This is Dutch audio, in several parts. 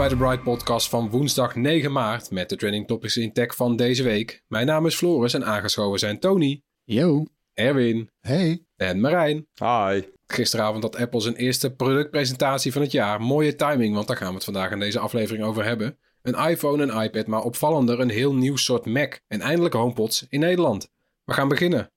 bij de Bright Podcast van woensdag 9 maart met de trending topics in tech van deze week. Mijn naam is Floris en aangeschoven zijn Tony, Yo. Erwin Hey. en Marijn. Hi. Gisteravond had Apple zijn eerste productpresentatie van het jaar. Mooie timing, want daar gaan we het vandaag in deze aflevering over hebben. Een iPhone en iPad, maar opvallender een heel nieuw soort Mac. En eindelijk HomePods in Nederland. We gaan beginnen.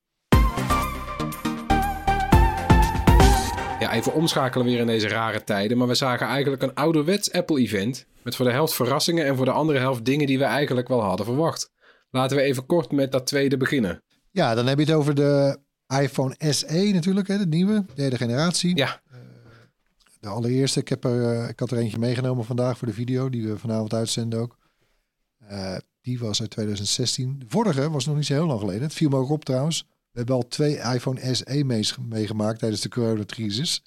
Even omschakelen weer in deze rare tijden. Maar we zagen eigenlijk een ouderwets Apple-event. Met voor de helft verrassingen en voor de andere helft dingen die we eigenlijk wel hadden verwacht. Laten we even kort met dat tweede beginnen. Ja, dan heb je het over de iPhone SE natuurlijk, hè, de nieuwe, derde generatie. Ja, De allereerste. Ik, heb er, eh, ik had er eentje meegenomen vandaag voor de video, die we vanavond uitzenden ook. Eh, die was uit 2016. De vorige was nog niet zo heel lang geleden. Het viel me ook op trouwens. We hebben al twee iPhone SE mees- meegemaakt tijdens de coronacrisis.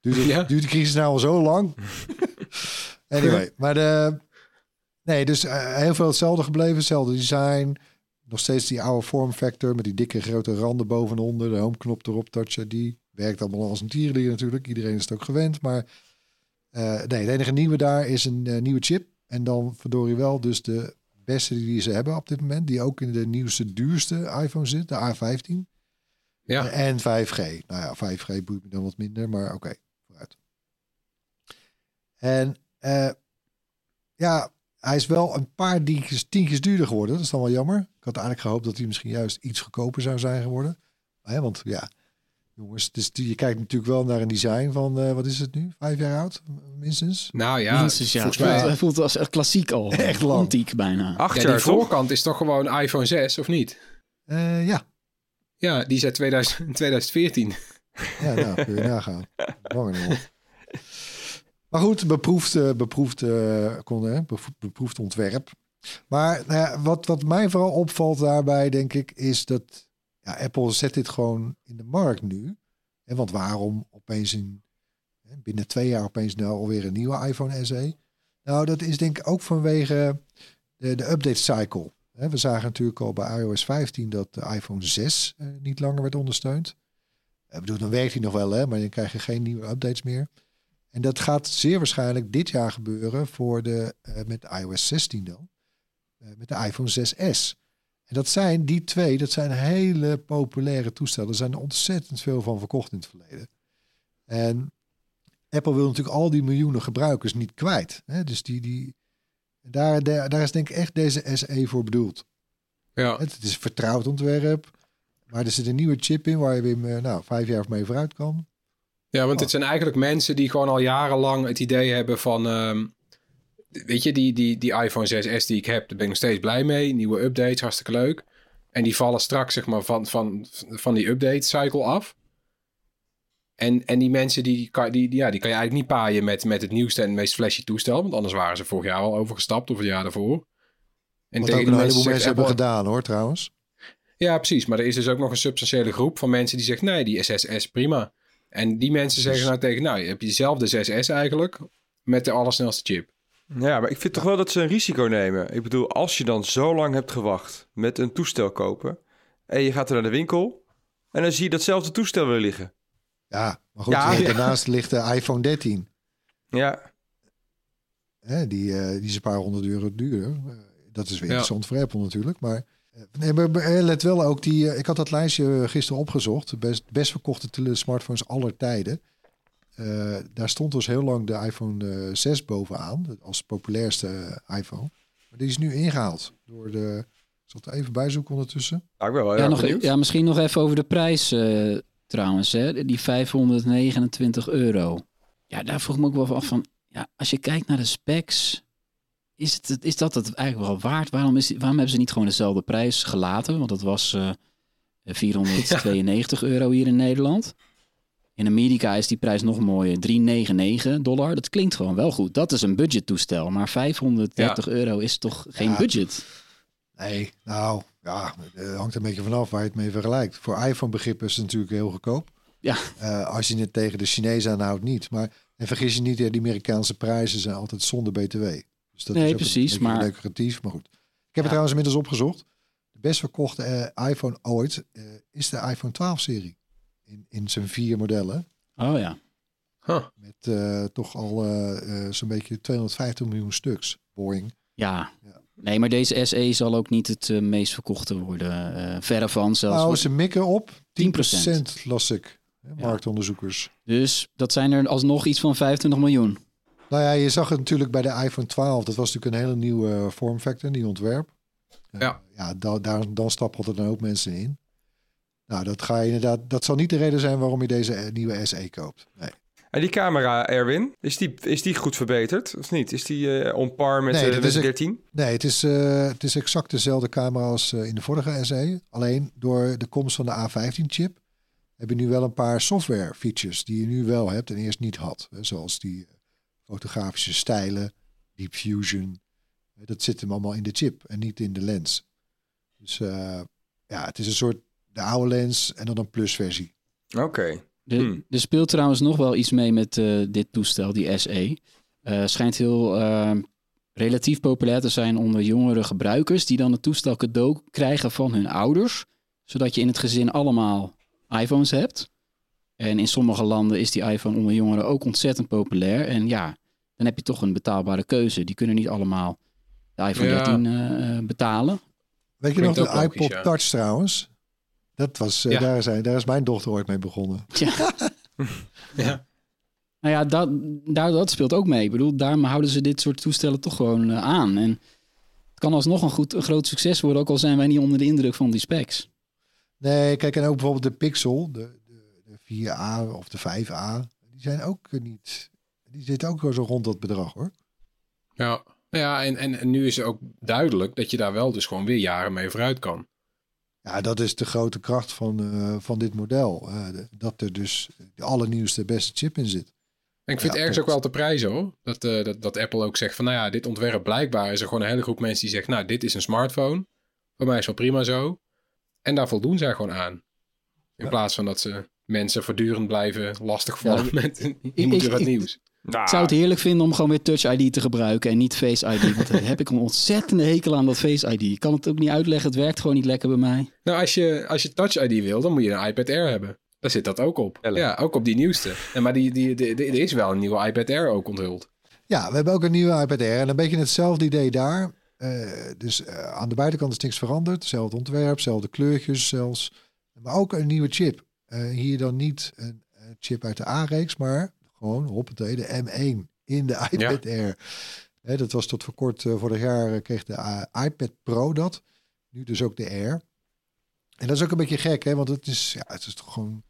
Duurt, Ja. de crisis nou al zo lang? anyway, maar de... Nee, dus eh, heel veel hetzelfde gebleven. Hetzelfde design. Nog steeds die oude form factor met die dikke grote randen boven en onder. De homeknop erop touchen. Die werkt allemaal als een tierenlier natuurlijk. Iedereen is het ook gewend. Maar eh, nee, het enige nieuwe daar is een eh, nieuwe chip. En dan verdorie wel dus de beste die ze hebben op dit moment. Die ook in de nieuwste, duurste iPhone zit. De A15. ja. En 5G. Nou ja, 5G boeit me dan wat minder, maar oké, vooruit. En eh, ja, hij is wel een paar tientjes, tientjes duurder geworden. Dat is dan wel jammer. Ik had eigenlijk gehoopt dat hij misschien juist iets goedkoper zou zijn geworden. Hè, want ja, jongens, dus je kijkt natuurlijk wel naar een design van, eh, wat is het nu? Vijf jaar oud, minstens? Nou ja, Minstens, ja. volgens Het voelt, mij... het voelt als echt klassiek al. Echt lang. Antiek bijna. Ja, Acht die jaar toch? voorkant is toch gewoon iPhone 6, of niet? Eh, ja, Ja, die is uit 2000, 2014. ja nou, kun je nagaan. Maar goed, beproefd, eh, beproefd, eh, kon, hè, beproefd ontwerp. Maar nou ja, wat, wat mij vooral opvalt daarbij, denk ik, is dat ja, Apple zet dit gewoon in de markt nu. En want waarom opeens in, binnen twee jaar opeens nou alweer een nieuwe iPhone SE? Nou, dat is denk ik ook vanwege de, de update cycle. We zagen natuurlijk al bij iOS 15 dat de iPhone 6 eh, niet langer werd ondersteund. Ik bedoel, dan werkt hij nog wel, hè, maar dan krijg je geen nieuwe updates meer. En dat gaat zeer waarschijnlijk dit jaar gebeuren voor de, eh, met iOS 16 dan. Eh, met de iPhone 6S. En dat zijn die twee, dat zijn hele populaire toestellen. Er zijn er ontzettend veel van verkocht in het verleden. En Apple wil natuurlijk al die miljoenen gebruikers niet kwijt. Hè? Dus die, die, daar, daar, daar is denk ik echt deze SE voor bedoeld. Ja, Het is een vertrouwd ontwerp. Maar er zit een nieuwe chip in waar je weer eh, nou, vijf jaar mee vooruit kan. ja want het zijn eigenlijk mensen die gewoon al jarenlang het idee hebben van... ehm, weet je, die, die, die iPhone 6S die ik heb, daar ben ik nog steeds blij mee. Nieuwe updates, hartstikke leuk. En die vallen straks zeg maar van, van, van die update cycle af. En, en die mensen die, kan, die, die, ja, die kan je eigenlijk niet paaien met, met het nieuwste en meest flashy toestel. Want anders waren ze vorig jaar al overgestapt of het jaar daarvoor. En Wat tegen ook een heleboel mensen hebben gedaan hoor, trouwens. Ja, precies. Maar er is dus ook nog een substantiële groep van mensen die zegt... nee, die SSS prima. En die mensen zeggen nou tegen... nou, je hebt diezelfde 6S eigenlijk... met de allersnelste chip. Ja, maar ik vind toch wel dat ze een risico nemen. Ik bedoel, als je dan zo lang hebt gewacht met een toestel kopen... en je gaat er naar de winkel... en dan zie je datzelfde toestel weer liggen. Ja, maar goed, Ja, eh, ja. daarnaast ligt de iPhone 13. Ja, Hè, die, eh, die is een paar honderd euro duurder. Eh, dat is weer Ja. interessant voor Apple natuurlijk. Maar Nee, maar let wel ook die. Ik had dat lijstje gisteren opgezocht. De best, best verkochte smartphones aller tijden. Eh, daar stond dus heel lang de iPhone eh, 6 bovenaan. Als populairste eh, iPhone. Maar die is nu ingehaald door de. Ik zal het even bijzoeken ondertussen. Nou, ik ben wel Ja, nog, benieuwd. ja, misschien nog even over de prijs eh, trouwens. Hè? Die 529 euro. Ja, daar vroeg ik me ook wel af van. Ja, als je kijkt naar de specs. Is, het, is dat het eigenlijk wel waard? Waarom, is waarom hebben ze niet gewoon dezelfde prijs gelaten? Want dat was eh 492 euro hier in Nederland. In Amerika is die prijs nog mooier. 399 dollar. Dat klinkt gewoon wel goed. Dat is een budgettoestel. Maar 530 euro is toch geen Ja. budget? Nee, nou ja, het hangt een beetje vanaf waar je het mee vergelijkt. Voor iPhone-begrippen is het natuurlijk heel goedkoop. Ja. Eh, als je het tegen de Chinezen aanhoudt, niet. Maar en vergis je niet, die Amerikaanse prijzen zijn altijd zonder BTW. Dus dat Nee, is precies, een maar- lucratief. Maar goed. Ik heb het trouwens inmiddels opgezocht. De best verkochte eh, iPhone ooit eh, is de iPhone 12-serie. In, in zijn vier modellen. Oh ja. Huh. Met eh, toch al eh, eh, zo'n beetje 250 miljoen stuks. Boeing. Ja. Ja. Nee, maar deze SE zal ook niet het meest verkochte worden. eh verre van zelfs. Nou, ze mikken op 10%, 10%. las ik. hè, Ja. Marktonderzoekers. Dus dat zijn er alsnog iets van 25 miljoen. Nou ja, je zag het natuurlijk bij de iPhone 12. Dat was natuurlijk een hele nieuwe eh, vormfactor, nieuw ontwerp. Eh, Ja. ja, da daar, dan stappen er ook mensen in. Nou, dat ga je inderdaad. Dat zal niet de reden zijn waarom je deze eh, nieuwe SE koopt. Nee, En die camera, Erwin, is die, is die goed verbeterd of niet? Is die eh on par met Nee, eh, de is een- 13? nee het, is, het is exact dezelfde camera als in de vorige SE. Alleen door de komst van de A15-chip heb je nu wel een paar software features die je nu wel hebt en eerst niet had. Hè, zoals die fotografische stijlen, Deep Fusion. Dat zit hem allemaal in de chip en niet in de lens. Dus ja, het is een soort de oude lens en dan een plusversie. Oké. De, Hmm. Er speelt trouwens nog wel iets mee met eh, dit toestel, die SE. Eh schijnt heel eh, relatief populair te zijn onder jongere gebruikers... die dan het toestel cadeau krijgen van hun ouders... zodat je in het gezin allemaal iPhones hebt. En in sommige landen is die iPhone onder jongeren ook ontzettend populair. En ja, dan heb je toch een betaalbare keuze. Die kunnen niet allemaal de iPhone Ja. 13 eh, betalen. Weet je nog de logisch, iPod ja. Touch trouwens? Dat was, eh, Ja. daar, zijn, daar is mijn dochter ooit mee begonnen. Ja. Nou ja, dat, daar, dat speelt ook mee. Ik bedoel, daarom houden ze dit soort toestellen toch gewoon eh, aan. En het kan alsnog een, goed, een groot succes worden, ook al zijn wij niet onder de indruk van die specs. Nee, kijk, en ook bijvoorbeeld de Pixel, de, de, de 4A of de 5A, die zijn ook eh, niet. Die zitten ook wel zo rond dat bedrag hoor. Ja, ja en, en, en nu is het ook duidelijk dat je daar wel dus gewoon weer jaren mee vooruit kan. Ja, dat is de grote kracht van, eh, van dit model. eh, dat er dus de allernieuwste, beste chip in zit. En ik vind Ja, het ergens ook wel te prijzen hoor. Dat, eh, dat, dat Apple ook zegt van nou ja, dit ontwerp blijkbaar is er gewoon een hele groep mensen die zegt nou dit is een smartphone. Voor mij is wel prima zo. En daar voldoen zij gewoon aan. In Ja. plaats van dat ze mensen voortdurend blijven lastigvallen met je ik- moet wat nieuws. Nou, Ik zou het heerlijk vinden om gewoon weer Touch ID te gebruiken en niet Face ID. Want daar heb ik een ontzettende hekel aan dat Face ID. Ik kan het ook niet uitleggen, het werkt gewoon niet lekker bij mij. Nou, als je, als je Touch ID wil, dan moet je een iPad Air hebben. Daar zit dat ook op. Ja, ook op die nieuwste. En maar die, die, die, die- er is wel een nieuwe iPad Air ook onthuld. Ja, we hebben ook een nieuwe iPad Air en een beetje hetzelfde idee daar. Eh, dus eh, aan de buitenkant is niks veranderd. Hetzelfde ontwerp, hetzelfde kleurtjes zelfs. Maar ook een nieuwe chip. Eh, hier dan niet een, een chip uit de A-reeks, maar gewoon hoppatee, de M1 in de iPad Air. Hè, dat was tot voor kort, eh, vorig jaar eh, kreeg de eh, iPad Pro dat. Nu dus ook de Air. En dat is ook een beetje gek, hè? want het is, ja, het is toch gewoon...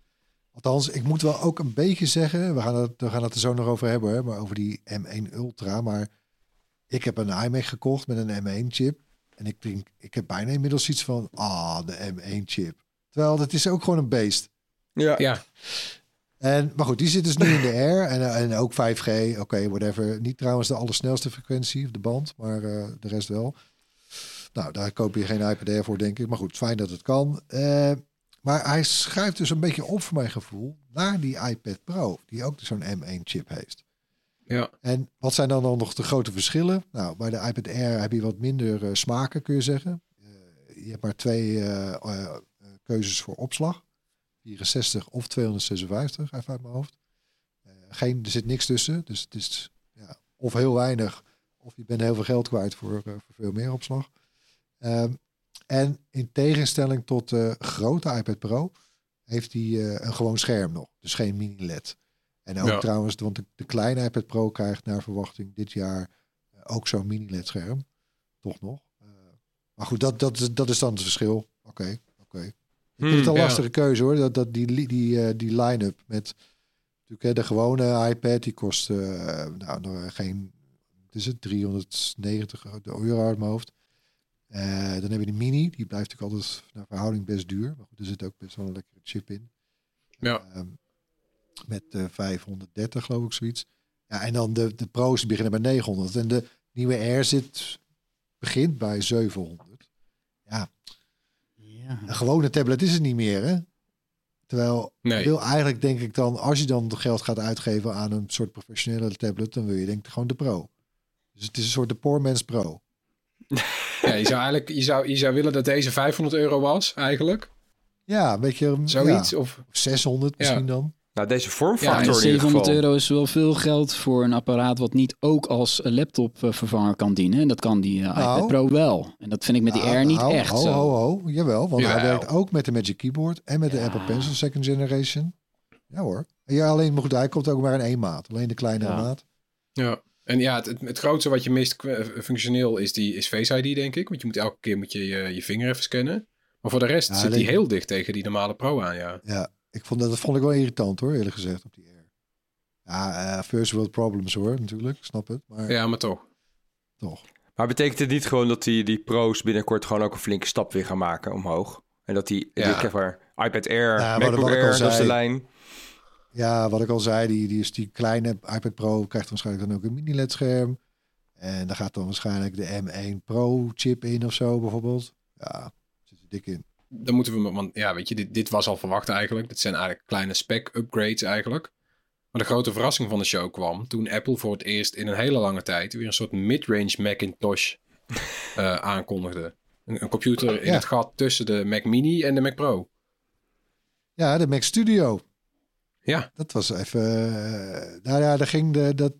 Althans, ik moet wel ook een beetje zeggen, we gaan het, we gaan het er zo nog over hebben, hè, maar over die M1 Ultra. Maar ik heb een iMac gekocht met een M1-chip. En ik denk, ik heb bijna inmiddels iets van, ah, de M1-chip. Terwijl dat is ook gewoon een beest. ja. Ja, En, maar goed, die zit dus nu in de Air en, eh, en ook 5G, oké, whatever. Niet trouwens de allersnelste frequentie of de band, maar eh, de rest wel. Nou, daar koop je geen iPad Air voor, denk ik. Maar goed, fijn dat het kan. Eh, maar hij schuift dus een beetje op voor mijn gevoel naar die iPad Pro, die ook zo'n M1-chip heeft. ja. En wat zijn dan, dan nog de grote verschillen? Nou, bij de iPad Air heb je wat minder smaken, kun je zeggen. Je hebt maar twee keuzes voor opslag. 64 of 256, even uit mijn hoofd. Eh, geen, er zit niks tussen, dus het is ja, of heel weinig... of je bent heel veel geld kwijt voor, eh, voor veel meer opslag. Ehm, En in tegenstelling tot de grote iPad Pro heeft hij eh, een gewoon scherm nog. Dus geen mini-LED. En ook Ja. trouwens, want de, de kleine iPad Pro krijgt naar verwachting dit jaar ook zo'n mini-LED scherm. Toch nog. Maar goed, dat, dat, is- dat is dan het verschil. Oké, oké. Ik vind Hmm, het een ja. lastige keuze hoor. Dat, dat die, die, eh, die line-up met natuurlijk hè, de gewone iPad, die kost eh, nou, nog geen, is het, 390 euro uit mijn hoofd. Eh, dan heb je de mini, die blijft natuurlijk altijd naar verhouding best duur. Maar goed, er zit ook best wel een lekkere chip in. Ja. Ehm, met eh 530 geloof ik zoiets. Ja, en dan de, de pro's die beginnen bij 900. En de nieuwe Air zit, begint bij 700. Ja, Ja. een gewone tablet is het niet meer, hè? Terwijl, Nee. wil eigenlijk denk ik dan, als je dan geld gaat uitgeven aan een soort professionele tablet, dan wil je denk ik gewoon de Pro. Dus het is een soort de poor man's Pro. Ja, je zou eigenlijk je zou, je zou willen dat deze 500 euro was, eigenlijk. Ja, een beetje Zoiets. ja, Of, 600 misschien dan. Nou, deze Ja, vormfactor en in ieder 700 geval. euro is wel veel geld voor een apparaat wat niet ook als laptopvervanger kan dienen. En dat kan die eh, Nou. iPad Pro wel. En dat vind ik met die Nou, Air niet nou, echt ho, zo. Ho, ho, jawel, want hij werkt ook met de Magic Keyboard en met de Ja. Apple Pencil Second Generation. Ja hoor. Ja, alleen, maar goed, hij komt ook maar in één maat. Alleen de kleinere Ja. maat. ja. En ja, het, het, het grootste wat je mist eh, functioneel is, die, is Face ID, denk ik. Want je moet elke keer moet je, je, je vinger even scannen. Maar voor de rest Ja, zit die heel dicht tegen die normale Pro aan, ja. Ja, ik vond dat, dat vond ik wel irritant hoor, eerlijk gezegd, op die Air. Ja, eh, first world problems hoor, natuurlijk. Snap het. Maar Ja, maar toch. toch. Maar betekent het niet gewoon dat die, die pro's binnenkort gewoon ook een flinke stap weer gaan maken omhoog? En dat die, Ja. die maar, iPad Air, Ja, MacBook wat Air, dat is de lijn. Ja, wat ik al zei, die, die, is die kleine iPad Pro krijgt waarschijnlijk dan ook een mini-LED scherm. En daar gaat dan waarschijnlijk de M1 Pro chip in of zo bijvoorbeeld. Ja, zit er dik in. Dan moeten we, want ja, weet je, dit, dit was al verwacht eigenlijk. Dit zijn eigenlijk kleine spec-upgrades eigenlijk. Maar de grote verrassing van de show kwam toen Apple voor het eerst in een hele lange tijd weer een soort mid-range Macintosh eh, aankondigde. Een, een computer in Ja. het gat tussen de Mac Mini en de Mac Pro. Ja, de Mac Studio. Ja, Dat was even. eh, nou ja, daar ging de. Dat,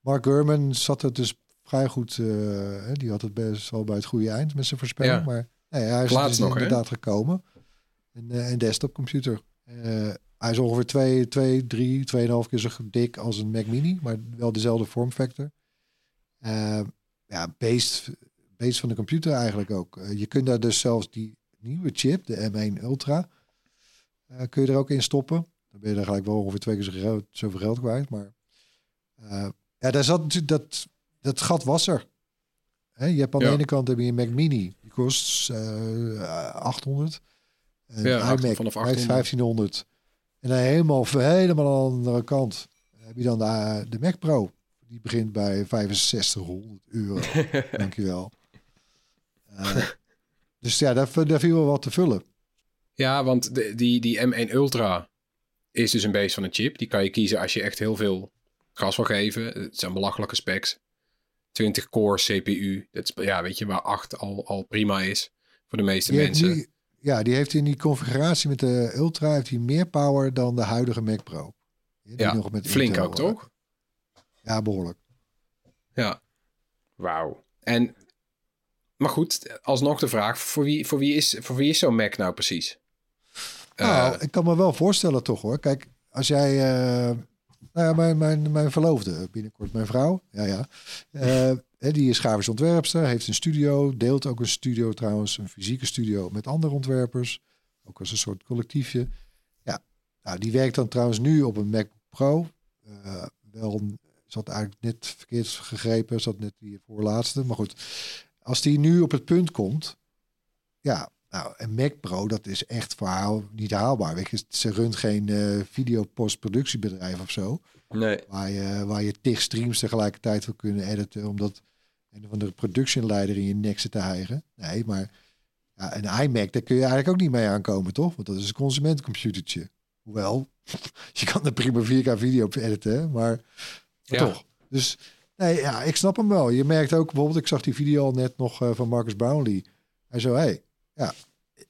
Mark Gurman zat er dus vrij goed. eh, die had het best wel bij het goede eind met zijn voorspelling. Ja. Maar nee, hij is Laatst dus nog, hè? inderdaad gekomen. Een, eh, een desktopcomputer. Eh, hij is ongeveer 2, 2, 3, 2,5 keer zo dik als een Mac Mini, maar wel dezelfde vormfactor. Eh, ja, based van de computer eigenlijk ook. Je kunt daar dus zelfs die nieuwe chip, de M1 Ultra, kun je er ook in stoppen. Dan ben je er gelijk wel ongeveer twee keer zoveel geld kwijt. Maar ja, daar zat natuurlijk dat, dat gat was er. Je hebt aan Ja. de ene kant heb je een Mac Mini, die kost eh 800. Een Ja, iMac vanaf vanaf 800. 1500. En dan helemaal, helemaal aan de andere kant heb je dan de, eh, de Mac Pro. Die begint bij 6500 euro. Dankjewel. Eh, dus ja, daar, daar viel wel wat te vullen. ja want de, die, die M1 Ultra is dus een beest van een chip. Die kan je kiezen als je echt heel veel gas wil geven. Het zijn belachelijke specs. 20 core CPU. Dat is, ja, weet je, waar 8 al, al prima is voor de meeste Die mensen. nu- ja, die heeft in die configuratie met de Ultra heeft hij meer power dan de huidige Mac Pro. Die Ja, nog met flink Intel, ook, toch? Ja, behoorlijk. Ja. Wauw. En, maar goed, alsnog de vraag, voor wie, voor wie is, voor wie is zo'n Mac nou precies? Nou, Eh, ik kan me wel voorstellen toch hoor. Kijk, als jij... eh, nou ja, mijn, mijn, mijn verloofde, binnenkort mijn vrouw. Ja, ja. Eh, die is grafisch ontwerpster, heeft een studio. Deelt ook een studio trouwens, een fysieke studio met andere ontwerpers. Ook als een soort collectiefje. Ja, nou, die werkt dan trouwens nu op een Mac Pro. Eh, wel, zat eigenlijk net verkeerd gegrepen. Zat net die voorlaatste. Maar goed, als die nu op het punt komt... Ja, nou, een Mac Pro, dat is echt voor haar niet haalbaar. Weet je, ze runt geen eh video postproductiebedrijf of zo. Nee. Waar je, waar je tig streams tegelijkertijd wil kunnen editen. Omdat een of andere productionleider in je nek zit te hijgen. Nee, maar ja, een iMac, daar kun je eigenlijk ook niet mee aankomen, toch? Want dat is een consumentencomputertje. Hoewel, je kan er prima 4K video op editen, maar Ja. toch. Dus nee, ja, ik snap hem wel. Je merkt ook bijvoorbeeld, ik zag die video al net nog eh, van Marcus Brownlee. Hij zo, hey, ja,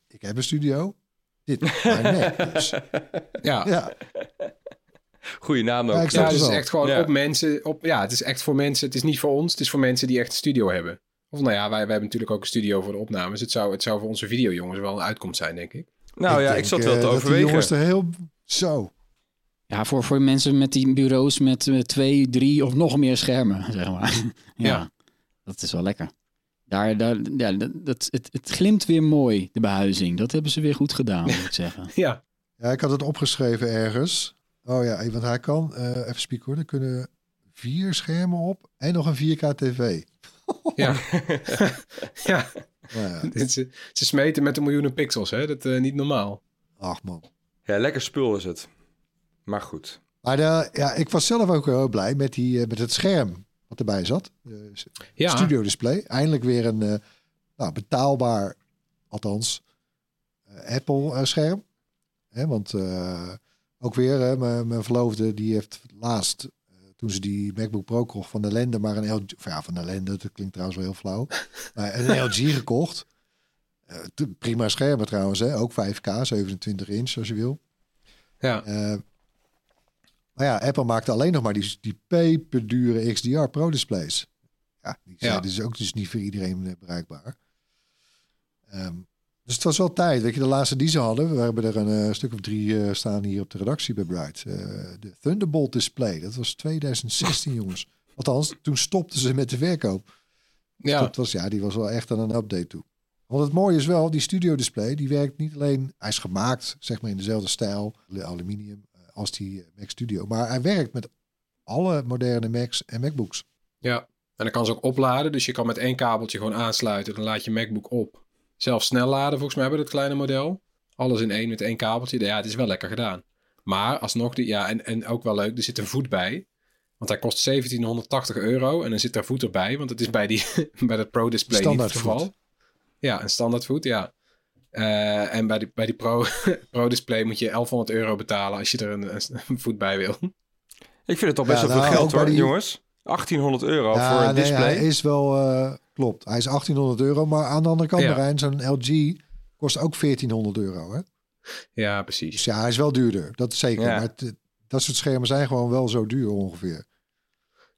ik heb een studio. Dit is mijn Mac. Dus, ja. ja, Goeie naam ook. Ja, ik Ja, snap het het is echt gewoon Ja. op mensen. Op, ja, het is echt voor mensen. Het is niet voor ons. Het is voor mensen die echt een studio hebben. Of nou ja, wij, wij hebben natuurlijk ook een studio voor de opnames. Het zou, het zou voor onze videojongens wel een uitkomst zijn, denk ik. Nou ja, ik zat wel eh, te dat die jongens overwegen. er heel... Zo. Ja, voor, voor mensen met die bureaus met eh, twee, drie of nog meer schermen, zeg maar. ja, Ja. dat is wel lekker. Daar, daar, ja, dat, dat, het, het glimt weer mooi, de behuizing. Dat hebben ze weer goed gedaan, moet ik zeggen. Ja, Ja, ik had het opgeschreven ergens. Oh ja, want hij kan, eh, even spieken hoor, er kunnen vier schermen op en nog een 4K tv. ja. ja. Ja, Dit- Ze, ze smeten met de miljoenen pixels, hè? Dat is niet normaal. ach man. Ja, lekker spul is het. Maar goed. Maar de, ja, ik was zelf ook heel blij met, die, eh, met het scherm wat erbij zat. S- Ja, studio display. Eindelijk weer een eh, nou, betaalbaar, althans, eh, Apple eh, scherm. Hè, want eh, ook weer, mijn verloofde die heeft laatst, eh, toen ze die MacBook Pro kocht van de Lende, maar een LG, ja, van de Lende, dat klinkt trouwens wel heel flauw, maar een LG gekocht. Eh, prima schermen trouwens, hè? ook 5K, 27 inch als je wil. ja. Maar ja, Apple maakte alleen nog maar die, die peperdure XDR Pro displays. Ja, die zijn Ja. dus ook dus niet voor iedereen eh, bereikbaar. Ehm, dus het was wel tijd. Weet je, de laatste die ze hadden, we hebben er een eh, stuk of drie eh, staan hier op de redactie bij Bright. De Thunderbolt display, dat was 2016 jongens. Althans, toen stopten ze met de verkoop. ja. Dat was, ja, die was wel echt aan een update toe. Want het mooie is wel, die studio display, die werkt niet alleen, hij is gemaakt, zeg maar in dezelfde stijl, aluminium, als die eh, Mac Studio. Maar hij werkt met alle moderne Macs en MacBooks. Ja, en dan kan ze ook opladen. Dus je kan met één kabeltje gewoon aansluiten. Dan laat je MacBook op. Zelf snel laden, volgens mij hebben we dat kleine model. Alles in één met één kabeltje. Ja, het is wel lekker gedaan. Maar alsnog, die, ja, en, en ook wel leuk, er zit een voet bij. Want hij kost 1780 euro. En dan zit er voet erbij. Want het is bij, die, bij dat Pro Display niet het Standaard geval. voet. Ja, een standaard voet, ja. Eh, en bij die, bij die Pro, Pro Display moet je 1100 euro betalen als je er een, een voet bij wil. Ik vind het toch best Ja, wel veel nou, geld hoor, die- jongens. 1800 euro Ja, voor een nee, display. hij is wel, eh, klopt, hij is 1800 euro. Maar aan de andere kant, Ja. Marijn, zo'n LG kost ook 1400 euro. Hè? Ja, Dus precies. ja, hij is wel duurder, dat is zeker. Ja. Maar het- dat soort schermen zijn gewoon wel zo duur ongeveer.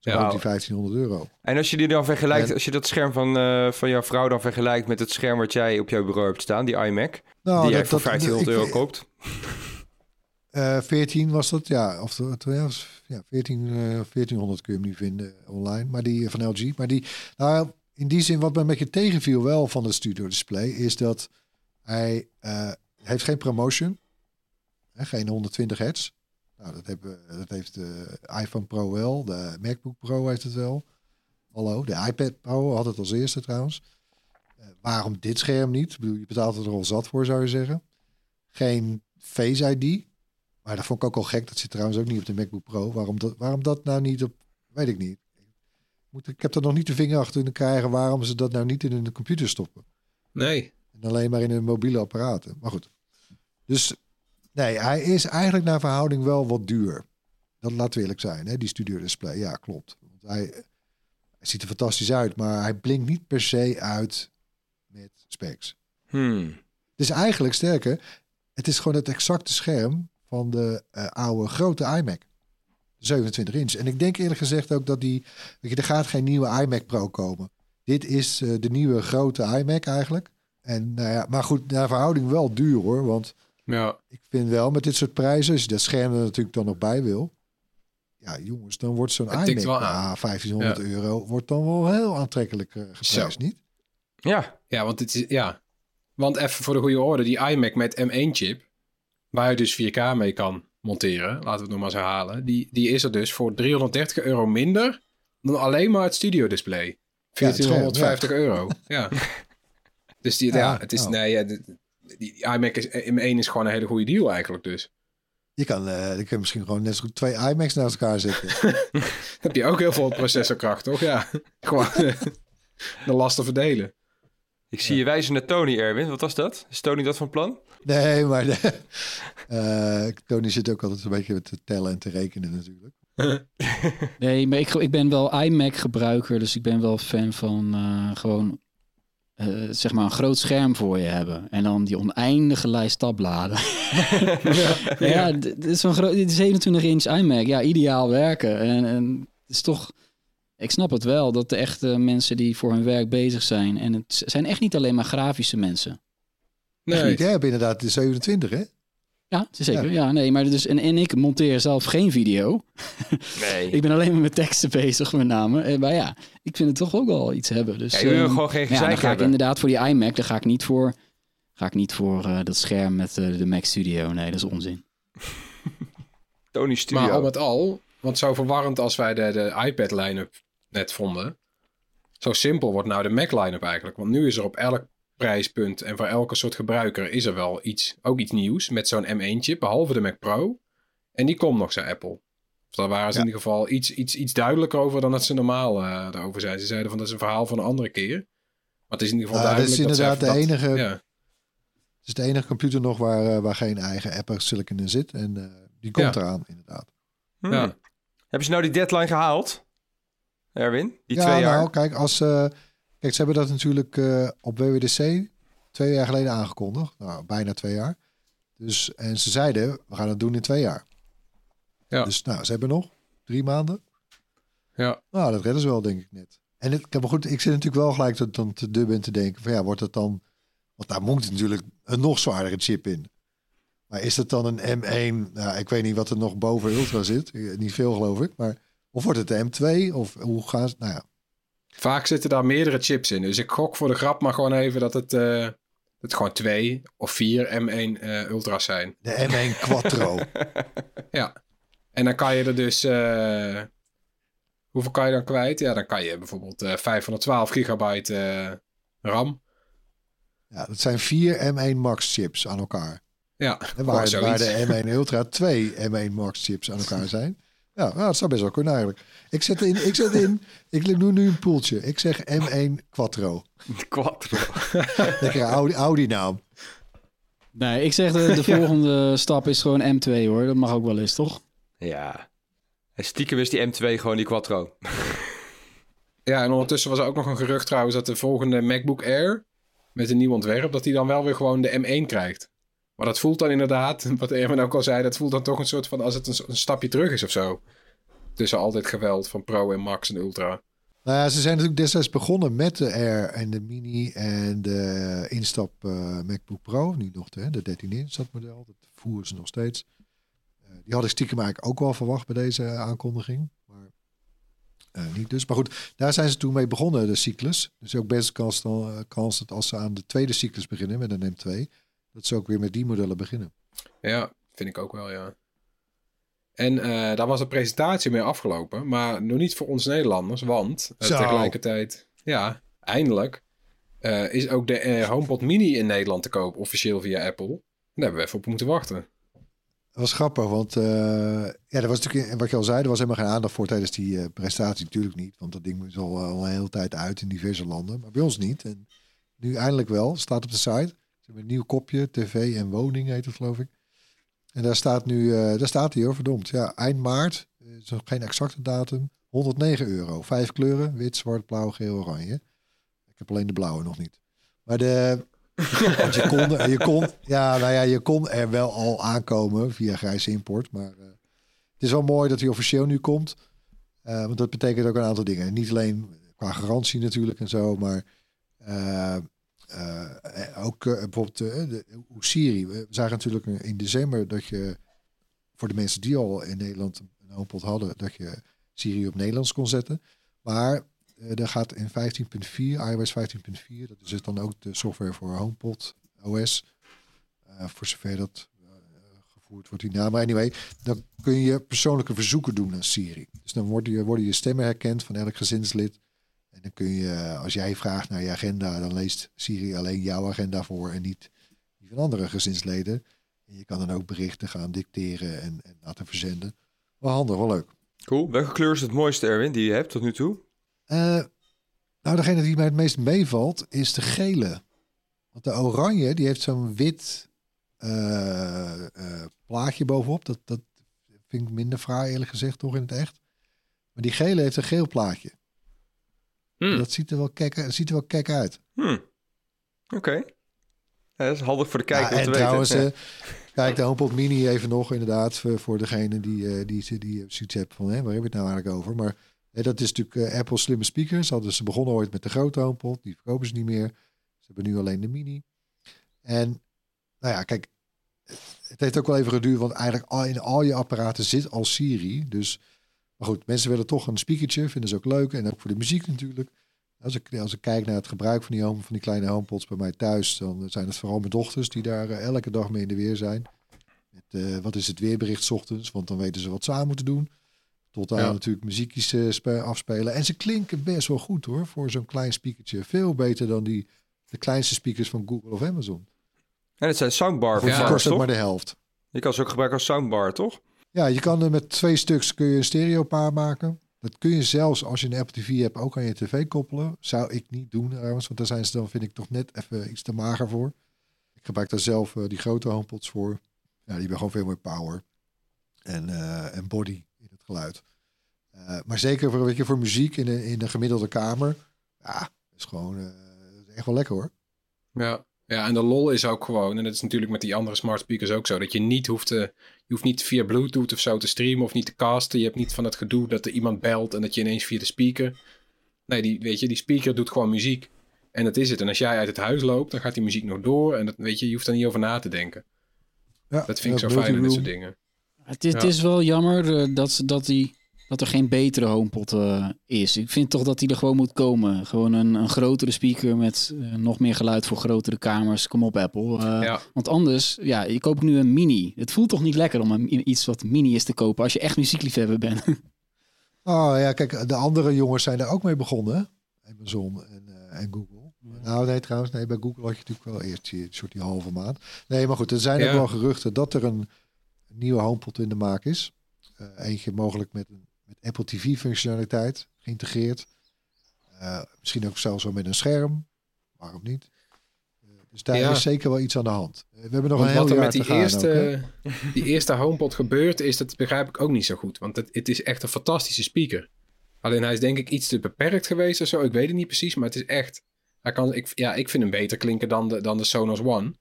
Zo Ja. die 1500 euro. En als je die dan vergelijkt, En- als je dat scherm van, eh, van jouw vrouw dan vergelijkt met het scherm wat jij op jouw bureau hebt staan, die iMac, Nou, die jij voor dat- 1500 ik- euro koopt. Eh 14 was dat, ja. Of het ja, was- ja 14, eh, 1400 kun je hem nu vinden online. Maar die eh, van LG. Maar die, nou, in die zin, wat me een beetje tegenviel wel van het studio display, is dat hij eh, heeft geen promotion. Hè, geen 120 hertz. Nou, dat, hebben, dat heeft de iPhone Pro wel. De MacBook Pro heeft het wel. Hallo, de iPad Pro had het als eerste trouwens. Eh, waarom dit scherm niet? Ik bedoel, je betaalt er al zat voor, zou je zeggen. Geen Face ID. Maar dat vond ik ook al gek. Dat zit trouwens ook niet op de MacBook Pro. Waarom dat, waarom dat nou niet op... Weet ik niet. Moet, ik heb er nog niet de vinger achter kunnen krijgen... waarom ze dat nou niet in hun computer stoppen. Nee. En alleen maar in hun mobiele apparaten. Maar goed. Dus nee, hij is eigenlijk naar verhouding wel wat duur. Dat laat we eerlijk zijn, hè? die studio display. Ja, klopt. Want hij, hij ziet er fantastisch uit, maar hij blinkt niet per se uit met specs. Hmm. Het is eigenlijk sterker, het is gewoon het exacte scherm van de eh, oude grote iMac. 27 inch. En ik denk eerlijk gezegd ook dat die, weet je, er gaat geen nieuwe iMac Pro komen. Dit is eh, de nieuwe grote iMac eigenlijk. En nou ja, maar goed, naar verhouding wel duur hoor. Want Ja, ik vind wel met dit soort prijzen, als je dat scherm er natuurlijk dan nog bij wil. Ja, jongens, dan wordt zo'n Het iMac wel ah, aan. 1500 euro wordt dan wel heel aantrekkelijk eh geprijsd, niet? Ja, ja, want het is, ja. Want even voor de goede orde, die iMac met M1-chip, waar je dus 4K mee kan monteren, laten we het nog maar eens herhalen, die, die is er dus voor 330 euro minder dan alleen maar het studio display. Ja, het scherm, 1450 euro. Ja. Dus die, ja, Ja, het is, oh. nee, ja, die, iMac is, M1 is gewoon een hele goede deal eigenlijk dus. Je kan, eh, je kan misschien gewoon net zo goed twee iMacs naast elkaar zetten. heb je ook heel veel processorkracht, toch? Ja, gewoon eh, de lasten verdelen. ik zie je wijzen naar Tony, Erwin. Wat was dat? Is Tony dat van plan? Nee, maar de, eh, Tony zit ook altijd een beetje te tellen en te rekenen natuurlijk. Nee, maar ik, ik ben wel iMac gebruiker, dus ik ben wel fan van eh, gewoon eh, zeg maar een groot scherm voor je hebben. En dan die oneindige lijst tabbladen. ja, d- dit is zo'n groot, dit is 27 inch iMac. Ja, ideaal werken. En, en het is toch, Ik snap het wel, dat de echte mensen die voor hun werk bezig zijn. En het zijn echt niet alleen maar grafische mensen. Nee, Jij hebt inderdaad de 27, hè? Ja, zeker. Ja, nee, maar dus, en, en ik monteer zelf geen video. Nee. Ik ben alleen maar met teksten bezig, met name. Eh, Maar ja, ik vind het toch ook wel iets hebben. Dus, Ja, je wil ehm, gewoon geen ja, dan ga ik hebben. inderdaad voor die iMac, daar ga ik niet voor, ga ik niet voor eh, dat scherm met eh, de Mac Studio. Nee, dat is onzin. Tony Studio. maar al met al, want zo verwarrend als wij de, de iPad line-up net vonden, zo simpel wordt nou de Mac line-up eigenlijk. Want nu is er op elk prijspunt en voor elke soort gebruiker is er wel iets, ook iets nieuws met zo'n M1-chip, behalve de Mac Pro. En die komt nog, zei Apple. Dus daar waren ze Ja. in ieder geval iets, iets, iets duidelijker over dan dat ze normaal eh daarover zijn. Ze zeiden van dat is een verhaal van een andere keer. Maar het is in ieder geval dat is duidelijk dat inderdaad de dat- enige- Ja. Het is de enige computer nog waar, eh, waar geen eigen Apple Silicon in zit. En eh, die komt Ja. eraan, inderdaad. Hmm. Ja. Hebben ze nou die deadline gehaald? Erwin? Die ja, twee jaar? nou, kijk, als, eh, kijk, ze hebben dat natuurlijk eh, op WWDC twee jaar geleden aangekondigd. Nou, bijna twee jaar. Dus, en ze zeiden, we gaan het doen in twee jaar. Ja. Dus nou, ze hebben nog drie maanden. Ja. Nou, dat redden ze wel, denk ik net. En het, maar goed, ik zit natuurlijk wel gelijk te, dan te dubben en te denken van ja, wordt het dan... Want daar moet natuurlijk een nog zwaardere chip in. Maar is het dan een M1? Nou, ik weet niet wat er nog boven Ultra zit. Eh, Niet veel, geloof ik. Maar of wordt het de M2? Of hoe gaan ze... Nou ja, Vaak zitten daar meerdere chips in. Dus ik gok voor de grap maar gewoon even dat het, eh, het gewoon twee of vier M1 eh, Ultra's zijn. de M1 Quattro. Ja. En dan kan je er dus... eh, hoeveel kan je dan kwijt? Ja, dan kan je bijvoorbeeld eh 512 gigabyte RAM. ja, dat zijn vier M1 Max chips aan elkaar. Ja, En waar, waar zoiets. de M1 Ultra twee M1 Max chips aan elkaar zijn. Ja, nou, dat zou best wel kunnen eigenlijk. Ik zet in, ik zet in, ik doe nu een poeltje. Ik zeg M1 Quattro. Quattro. Lekker Audi, Audi naam. Nee, ik zeg de, de volgende stap is gewoon M2 hoor. Dat mag ook wel eens, toch? Ja. En stiekem is die M2 gewoon die Quattro. Ja, en ondertussen was er ook nog een gerucht trouwens dat de volgende MacBook Air met een nieuw ontwerp, dat die dan wel weer gewoon de M1 krijgt. Maar dat voelt dan inderdaad, wat Erwin ook al zei, dat voelt dan toch een soort van als het een, een stapje terug is of zo. Tussen altijd geweld van Pro en Max en Ultra. Nou ja, ze zijn natuurlijk destijds begonnen met de Air en de Mini en de instap eh, MacBook Pro. Nu nog de, de 13 inch dat model. Voeren ze nog steeds. Eh, die had ik stiekem eigenlijk ook wel verwacht bij deze aankondiging. Maar eh, niet dus. Maar goed, daar zijn ze toen mee begonnen, de cyclus. Dus ook best kans, kans dat als ze aan de tweede cyclus beginnen met een M2, dat ze ook weer met die modellen beginnen. Ja, vind ik ook wel, ja. En eh, daar was de presentatie mee afgelopen, maar nog niet voor ons Nederlanders, want eh, tegelijkertijd, ja, eindelijk, eh, is ook de HomePod Mini in Nederland te koop, officieel via Apple. Daar hebben we even op moeten wachten. Dat was grappig, want ja, er was natuurlijk, wat je al zei, er was helemaal geen aandacht voor tijdens die presentatie. Natuurlijk niet, want dat ding is al, al een hele tijd uit in diverse landen, maar bij ons niet. En nu eindelijk wel, staat op de site. Een nieuw kopje, tv en woning heet het geloof ik. En daar staat nu, eh, daar staat hij hoor, verdomd. Ja, eind maart, eh, is nog geen exacte datum, 109 euro. Vijf kleuren, wit, zwart, blauw, geel, oranje. Ik heb alleen de blauwe nog niet. Maar de, want je kon, je kon, ja, nou ja, je kon er wel al aankomen via grijze import. Maar eh, het is wel mooi dat hij officieel nu komt. Want dat betekent ook een aantal dingen. Niet alleen qua garantie natuurlijk en zo, maar eh, ook eh, bijvoorbeeld eh, de, hoe Siri. We zagen natuurlijk in december dat je voor de mensen die al in Nederland een HomePod hadden, dat je Siri op Nederlands kon zetten. Maar eh er gaat in 15.4, iOS 15.4, dat is het dan ook de software voor HomePod OS. Eh, voor zover dat eh, gevoerd wordt naam. Maar anyway, dan kun je persoonlijke verzoeken doen aan Siri. Dus dan worden je, worden je stemmen herkend van elk gezinslid. En dan kun je, als jij vraagt naar je agenda, dan leest Siri alleen jouw agenda voor en niet die van andere gezinsleden. En je kan dan ook berichten gaan dicteren en, en laten verzenden. Wel handig, wel leuk. Cool. Welke kleur is het mooiste, Erwin, die je hebt tot nu toe? Eh, nou, degene die mij het meest meevalt is de gele. Want de oranje, die heeft zo'n wit eh, eh, plaatje bovenop. Dat, dat vind ik minder fraai, eerlijk gezegd, toch in het echt. Maar die gele heeft een geel plaatje. Hmm. Dat ziet er wel kek, ziet er wel kek uit. Hmm. Oké. Ja, dat is handig voor de kijker Ja, om en te trouwens, weten. eh, kijk, de HomePod Mini even nog inderdaad voor, voor degene die, eh, die, die, die zoiets hebben van, hè, waar hebben we het nou eigenlijk over? Maar Hè, dat is natuurlijk eh, Apple slimme speakers. Hadden ze begonnen ooit met de grote HomePod. Die verkopen ze niet meer. Ze hebben nu alleen de mini. En nou ja, kijk, het heeft ook wel even geduurd, want eigenlijk al in al je apparaten zit al Siri. Dus, maar goed, mensen willen toch een speakertje, vinden ze ook leuk. En ook voor de muziek natuurlijk. Als ik, als ik kijk naar het gebruik van die, home, van die kleine homepods bij mij thuis, dan zijn het vooral mijn dochters die daar eh, elke dag mee in de weer zijn. Met, eh, wat is het weerbericht 's ochtends, want dan weten ze wat ze aan moeten doen. Tot aan Ja. natuurlijk muziekjes eh, spe- afspelen. En ze klinken best wel goed hoor, voor zo'n klein speakertje. Veel beter dan die, de kleinste speakers van Google of Amazon. En het zijn soundbar Voor Ja. kost het maar de helft. Je kan ze ook gebruiken als soundbar, toch? Ja, je kan er met twee stuks kun je een stereopaar maken. Dat kun je zelfs als je een Apple TV hebt ook aan je tv koppelen. Zou ik niet doen trouwens, want daar zijn ze dan vind ik toch net even iets te mager voor. Ik gebruik daar zelf eh, die grote homepods voor. Ja, die hebben gewoon veel meer power en, eh, en body in het geluid. Eh, maar zeker voor, weet je, voor muziek in een, in een gemiddelde kamer. Ja, is gewoon echt wel lekker hoor. Ja. Ja, en de lol is ook gewoon, en dat is natuurlijk met die andere smart speakers ook zo, dat je niet hoeft te, je hoeft niet via Bluetooth of zo te streamen of niet te casten. Je hebt niet van het gedoe dat er iemand belt en dat je ineens via de speaker. Nee, die, weet je, die speaker doet gewoon muziek. En dat is het. En als jij uit het huis loopt, dan gaat die muziek nog door. En dat, weet je, je hoeft er niet over na te denken. Ja, Dat vind ik zo fijn met dit soort dingen. Het is, het Ja. is wel jammer eh, dat, ze- dat, die, dat er geen betere HomePod eh, is. Ik vind toch dat die er gewoon moet komen. Gewoon een, een grotere speaker met eh, nog meer geluid voor grotere kamers. Kom op Apple. Eh, Ja. Want anders, ja, je koopt nu een mini. Het voelt toch niet lekker om een, iets wat mini is te kopen als je echt muziekliefhebber bent. Oh ja, kijk, de andere jongens zijn daar ook mee begonnen. Amazon en, eh, en Google. Nou nee, trouwens, nee, bij Google had je natuurlijk wel eerst die, soort die halve maand. Nee, maar goed, er zijn ook wel geruchten dat er een, een nieuwe HomePod in de maak is. Eh, eentje mogelijk met, een, met Apple TV functionaliteit geïntegreerd. Eh, misschien ook zelfs wel met een scherm. Waarom niet? Eh, dus daar Ja. is zeker wel iets aan de hand. Eh, we hebben nog Want een heel wat er jaar met die te gaan ook, eerste, die eerste HomePod gebeurt, is dat begrijp ik ook niet zo goed. Want het, het is echt een fantastische speaker. Alleen hij is denk ik iets te beperkt geweest of zo. Ik weet het niet precies, maar het is echt... Hij kan, ik, ja, ik vind hem beter klinken dan de, dan de Sonos One.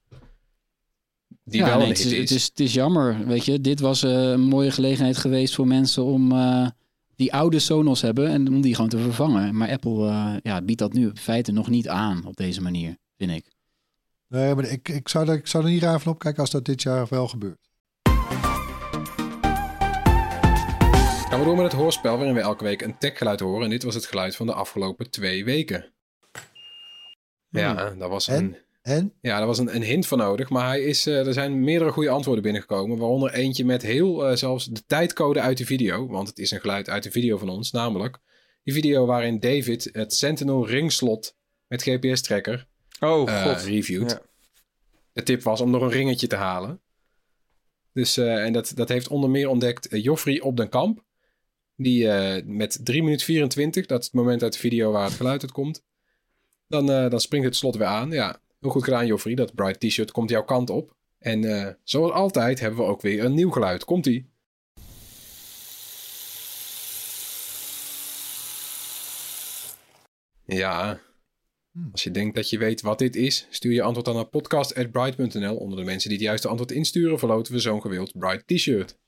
Die ja, wel nee, een het, is, is. het, is, het is jammer. Weet je, dit was eh, een mooie gelegenheid geweest voor mensen om eh, die oude Sonos hebben en om die gewoon te vervangen. Maar Apple eh, ja, biedt dat nu in feite nog niet aan op deze manier, vind ik. Nee, maar ik, ik, zou er, ik zou er niet raar van opkijken als dat dit jaar wel gebeurt. Gaan we door met het hoorspel waarin we elke week een techgeluid horen. En dit was het geluid van de afgelopen twee weken. Ja, daar was En? een, En? ja, daar was een, een hint voor nodig. Maar hij is, eh, er zijn meerdere goede antwoorden binnengekomen. Waaronder eentje met heel eh, zelfs de tijdcode uit de video. Want het is een geluid uit de video van ons. Namelijk die video waarin David het Sentinel ringslot met GPS-tracker Oh, eh, god. reviewt. Ja. De tip was om nog een ringetje te halen. Dus, eh, en dat, dat heeft onder meer ontdekt Joffrey op den Kamp. Die eh, met 3 minuten 24, dat is het moment uit de video waar het geluid uit komt. Dan, eh, dan springt het slot weer aan. Ja, heel goed gedaan Joffrey. Dat bright t-shirt komt jouw kant op. En eh, zoals altijd hebben we ook weer een nieuw geluid. Komt-ie. Ja, als je denkt dat je weet wat dit is, stuur je antwoord dan naar podcast.bright.nl. Onder de mensen die het juiste antwoord insturen, verloten we zo'n gewild Bright t-shirt.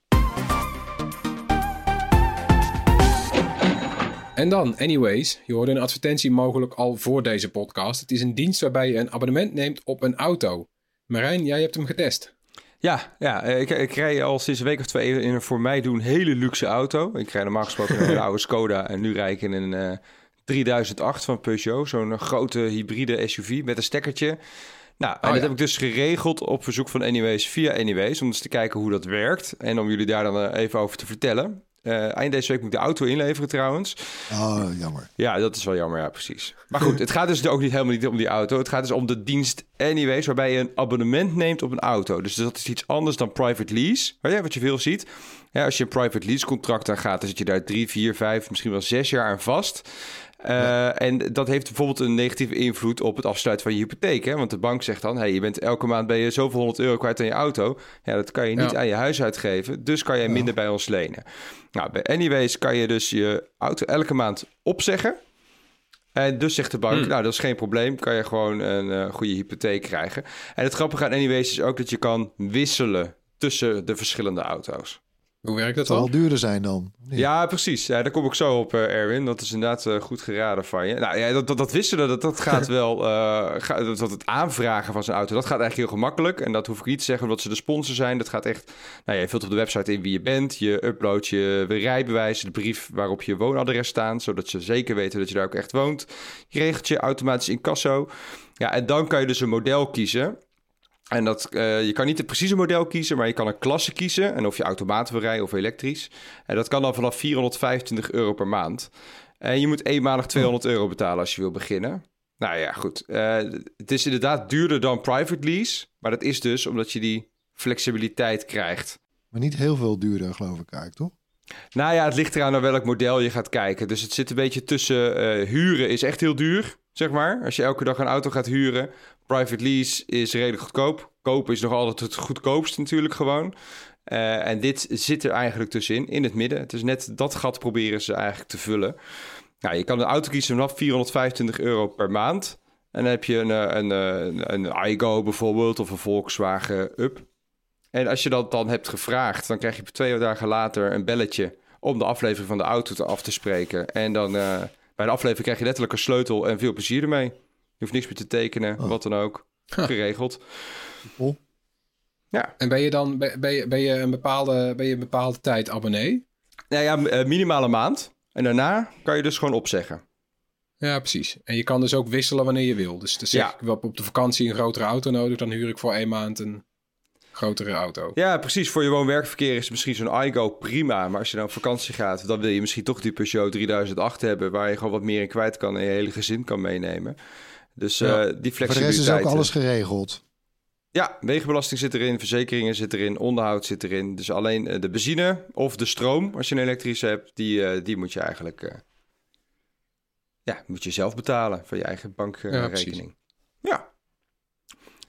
En dan, anyways, je hoorde een advertentie mogelijk al voor deze podcast. Het is een dienst waarbij je een abonnement neemt op een auto. Marijn, jij hebt hem getest. Ja, ja eh, ik, ik rij al sinds een week of twee in een voor mij doen hele luxe auto. Ik rij normaal gesproken een oude Skoda en nu rijd ik in een eh, 3008 van Peugeot. Zo'n eh, grote hybride SUV met een stekkertje. Nou, en Oh, dat ja. heb ik dus geregeld op verzoek van Anyways via Anyways. Om eens te kijken hoe dat werkt. En om jullie daar dan eh, even over te vertellen. Eh, eind deze week moet ik de auto inleveren trouwens. Oh, jammer. Ja, dat is wel jammer, ja, precies. Maar goed, het gaat dus ook niet helemaal niet om die auto. Het gaat dus om de dienst Anyways, waarbij je een abonnement neemt op een auto. Dus dat is iets anders dan private lease, wat je veel ziet. Ja, als je een private lease contract aan gaat, dan zit je daar drie, vier, vijf, misschien wel zes jaar aan vast. Eh, En dat heeft bijvoorbeeld een negatieve invloed op het afsluiten van je hypotheek. Hè? Want de bank zegt dan, hey, je bent elke maand ben je zoveel honderd euro kwijt aan je auto. Ja, dat kan je niet Ja. aan je huis uitgeven. Dus kan je minder bij ons lenen. Nou, bij Anyways kan je dus je auto elke maand opzeggen. En dus zegt de bank, Hmm. nou, dat is geen probleem. Kan je gewoon een eh, goede hypotheek krijgen. En het grappige aan Anyways is ook dat je kan wisselen tussen de verschillende auto's. Hoe werkt dat Het zal wel dan? duurder zijn dan. Nee. Ja, precies. Ja, daar kom ik zo op, eh, Erwin. Dat is inderdaad eh, goed geraden van je. Nou ja, dat, dat, dat wisten we. Dat, dat gaat wel... eh, ga- dat, dat het aanvragen van zijn auto, dat gaat eigenlijk heel gemakkelijk. En dat hoef ik niet te zeggen omdat ze de sponsor zijn. Dat gaat echt... Nou ja, je vult op de website in wie je bent. Je uploadt je rijbewijs, de brief waarop je woonadres staat. Zodat ze zeker weten dat je daar ook echt woont. Je regelt je automatisch incasso. Ja, en dan kan je dus een model kiezen. En dat, eh, je kan niet het precieze model kiezen, maar je kan een klasse kiezen. En of je automaat wil rijden of elektrisch. En dat kan dan vanaf 425 euro per maand. En je moet eenmalig 200 euro betalen als je wil beginnen. Nou ja, goed. Eh, het is inderdaad duurder dan private lease. Maar dat is dus omdat je die flexibiliteit krijgt. Maar niet heel veel duurder, geloof ik eigenlijk, toch? Nou ja, het ligt eraan naar welk model je gaat kijken. Dus het zit een beetje tussen eh, huren is echt heel duur, zeg maar. Als je elke dag een auto gaat huren. Private lease is redelijk goedkoop. Kopen is nog altijd het goedkoopst natuurlijk gewoon. Eh, en dit zit er eigenlijk tussenin, in het midden. Het is net dat gat proberen ze eigenlijk te vullen. Nou, je kan een auto kiezen vanaf 425 euro per maand. En dan heb je een, eh, een, een, een iGo bijvoorbeeld of een Volkswagen Up. En als je dat dan hebt gevraagd, dan krijg je twee dagen later een belletje om de aflevering van de auto te af te spreken. En dan eh, bij de aflevering krijg je letterlijk een sleutel en veel plezier ermee. Je hoeft niks meer te tekenen, Oh. wat dan ook. Geregeld. Oh. Ja, En ben je dan ben, ben je, ben je een bepaalde, ben je een bepaalde tijd abonnee? nou ja, eh, minimaal een maand. En daarna kan je dus gewoon opzeggen. Ja, precies. En je kan dus ook wisselen wanneer je wil. Dus dan zeg Ja. ik, heb op de vakantie een grotere auto nodig, dan huur ik voor één maand een grotere auto. Ja, precies. Voor je woon-werkverkeer is misschien zo'n iGo prima. Maar als je dan op vakantie gaat, dan wil je misschien toch die Peugeot 3008 hebben... waar je gewoon wat meer in kwijt kan en je hele gezin kan meenemen. Dus eh, die Voor de rest flexibiliteit... is ook eh, alles geregeld. Ja, wegenbelasting zit erin, verzekeringen zit erin, onderhoud zit erin. Dus alleen eh, de benzine of de stroom, als je een elektrische hebt, die, eh, die moet je eigenlijk eh, ja, moet je zelf betalen van je eigen bankrekening. Ja,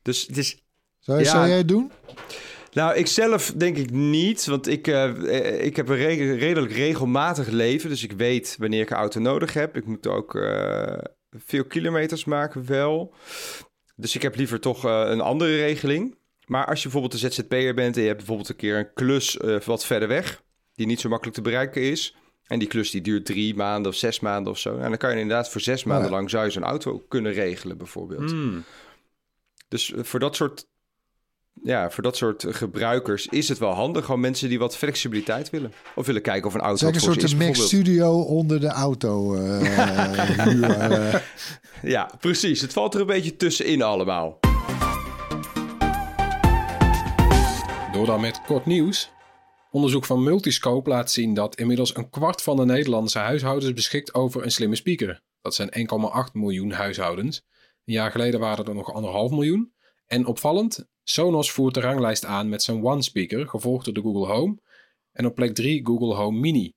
Dus het is Zou, Ja. zou jij het doen? Nou, ik zelf denk ik niet, want ik, eh, eh, ik heb een re- redelijk regelmatig leven. Dus ik weet wanneer ik een auto nodig heb. Ik moet ook eh, veel kilometers maken wel. Dus ik heb liever toch eh, een andere regeling. Maar als je bijvoorbeeld een ZZP'er bent en je hebt bijvoorbeeld een keer een klus eh, wat verder weg, die niet zo makkelijk te bereiken is. En die klus die duurt drie maanden of zes maanden of zo. En dan kan je inderdaad voor zes maanden ja. lang zou je zo'n auto kunnen regelen bijvoorbeeld. Dus eh, voor dat soort, ja, voor dat soort gebruikers is het wel handig. Gewoon mensen die wat flexibiliteit willen. Of willen kijken of een auto Zeg een soort Mac. Studio onder de auto. eh, huur, eh. Ja, precies. Het valt er een beetje tussenin allemaal. Door dan met kort nieuws. Onderzoek van Multiscope laat zien dat inmiddels een kwart van de Nederlandse huishoudens beschikt over een slimme speaker. Dat zijn 1,8 miljoen huishoudens. Een jaar geleden waren er nog anderhalf miljoen. En opvallend, Sonos voert de ranglijst aan met zijn One Speaker, gevolgd door de Google Home. En op plek 3 Google Home Mini.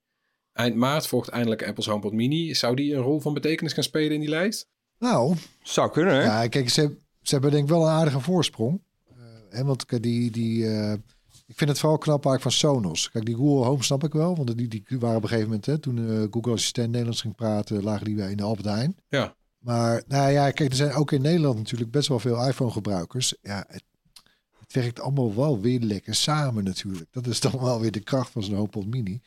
Eind maart volgt eindelijk Apple's HomePod Mini. Zou die een rol van betekenis gaan spelen in die lijst? nou, Zou kunnen, hè? ja, kijk, ze, ze hebben denk ik wel een aardige voorsprong. Eh, hè, want die, die, eh, ik vind het vooral knap eigenlijk van Sonos. Kijk, die Google Home snap ik wel. Want die, die waren op een gegeven moment, hè, toen eh, Google Assistent Nederlands ging praten, lagen die bij in de Albert Heijn. Ja. Maar nou ja, kijk, er zijn ook in Nederland natuurlijk best wel veel iPhone-gebruikers. Ja, het, het werkt allemaal wel weer lekker samen natuurlijk. Dat is dan wel weer de kracht van zo'n HomePod Mini.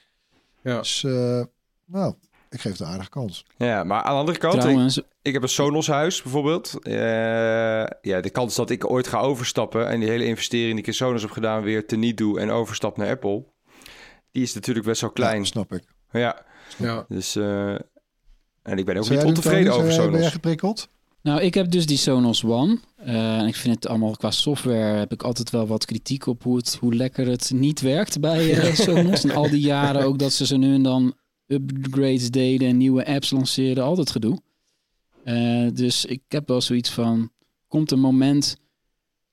Ja. Dus, eh, nou, ik geef het een aardige kans. Ja, maar aan de andere kant, ik, Trouwens, ik heb een Sonos huis bijvoorbeeld. Eh, ja, de kans dat ik ooit ga overstappen en die hele investering die ik in Sonos heb gedaan weer teniet doe en overstap naar Apple, die is natuurlijk best wel klein. Ja, snap ik. Ja, Ja. dus eh, en ik ben ook Zou niet jij doen, ontevreden over Ben jij Sonos. geprikkeld? Nou, ik heb dus die Sonos One. Eh, en ik vind het allemaal qua software heb ik altijd wel wat kritiek op hoe, het, hoe lekker het niet werkt bij eh, Sonos. En al die jaren ook dat ze ze nu en dan upgrades deden en nieuwe apps lanceerden, altijd gedoe. Eh, dus ik heb wel zoiets van, komt een moment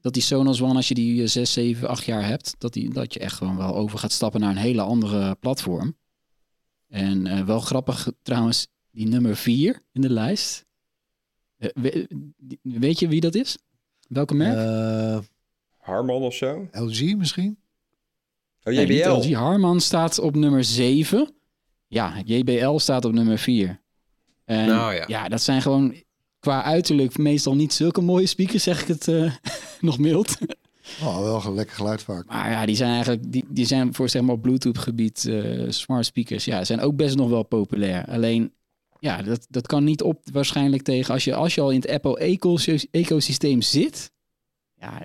dat die Sonos One, als je die 6, 7, 8 jaar hebt, dat, die, dat je echt gewoon wel over gaat stappen naar een hele andere platform. En eh, wel grappig trouwens, die nummer 4 in de lijst. Eh, we- weet je wie dat is? Welke merk? Eh, Harman of zo? LG misschien? Oh, Nee, JBL. LG. Harman staat op nummer 7. Ja, JBL staat op nummer 4. En Nou ja. ja, dat zijn gewoon qua uiterlijk meestal niet zulke mooie speakers, zeg ik het eh, nog mild. Oh, wel een lekker geluid vaak. Maar ja, die zijn eigenlijk, die, die zijn voor zeg maar op Bluetooth gebied eh, smart speakers, ja, zijn ook best nog wel populair. Alleen, ja, dat, dat kan niet op waarschijnlijk tegen, als je, als je al in het Apple eco- ecosysteem zit, ja,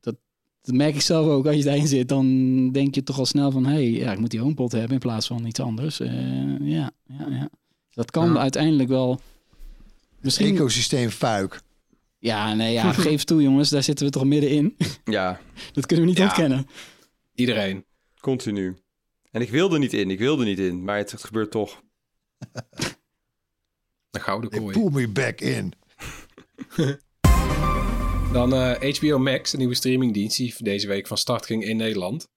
dat, dat merk ik zelf ook, als je daarin zit, dan denk je toch al snel van, hé, hey, ja, ik moet die HomePod hebben in plaats van iets anders. Eh, ja, ja, ja. Dat kan Ja. uiteindelijk wel, misschien, Ecosysteem fuik. ja, nee, ja, geef toe jongens, daar zitten we toch middenin. Ja, Dat kunnen we niet Ja. ontkennen. Iedereen. continu. En ik wilde niet in, ik wilde niet in, maar het, het gebeurt toch. Een gouden They kooi. pull me back in. Dan eh, HBO Max, de nieuwe streamingdienst die deze week van start ging in Nederland.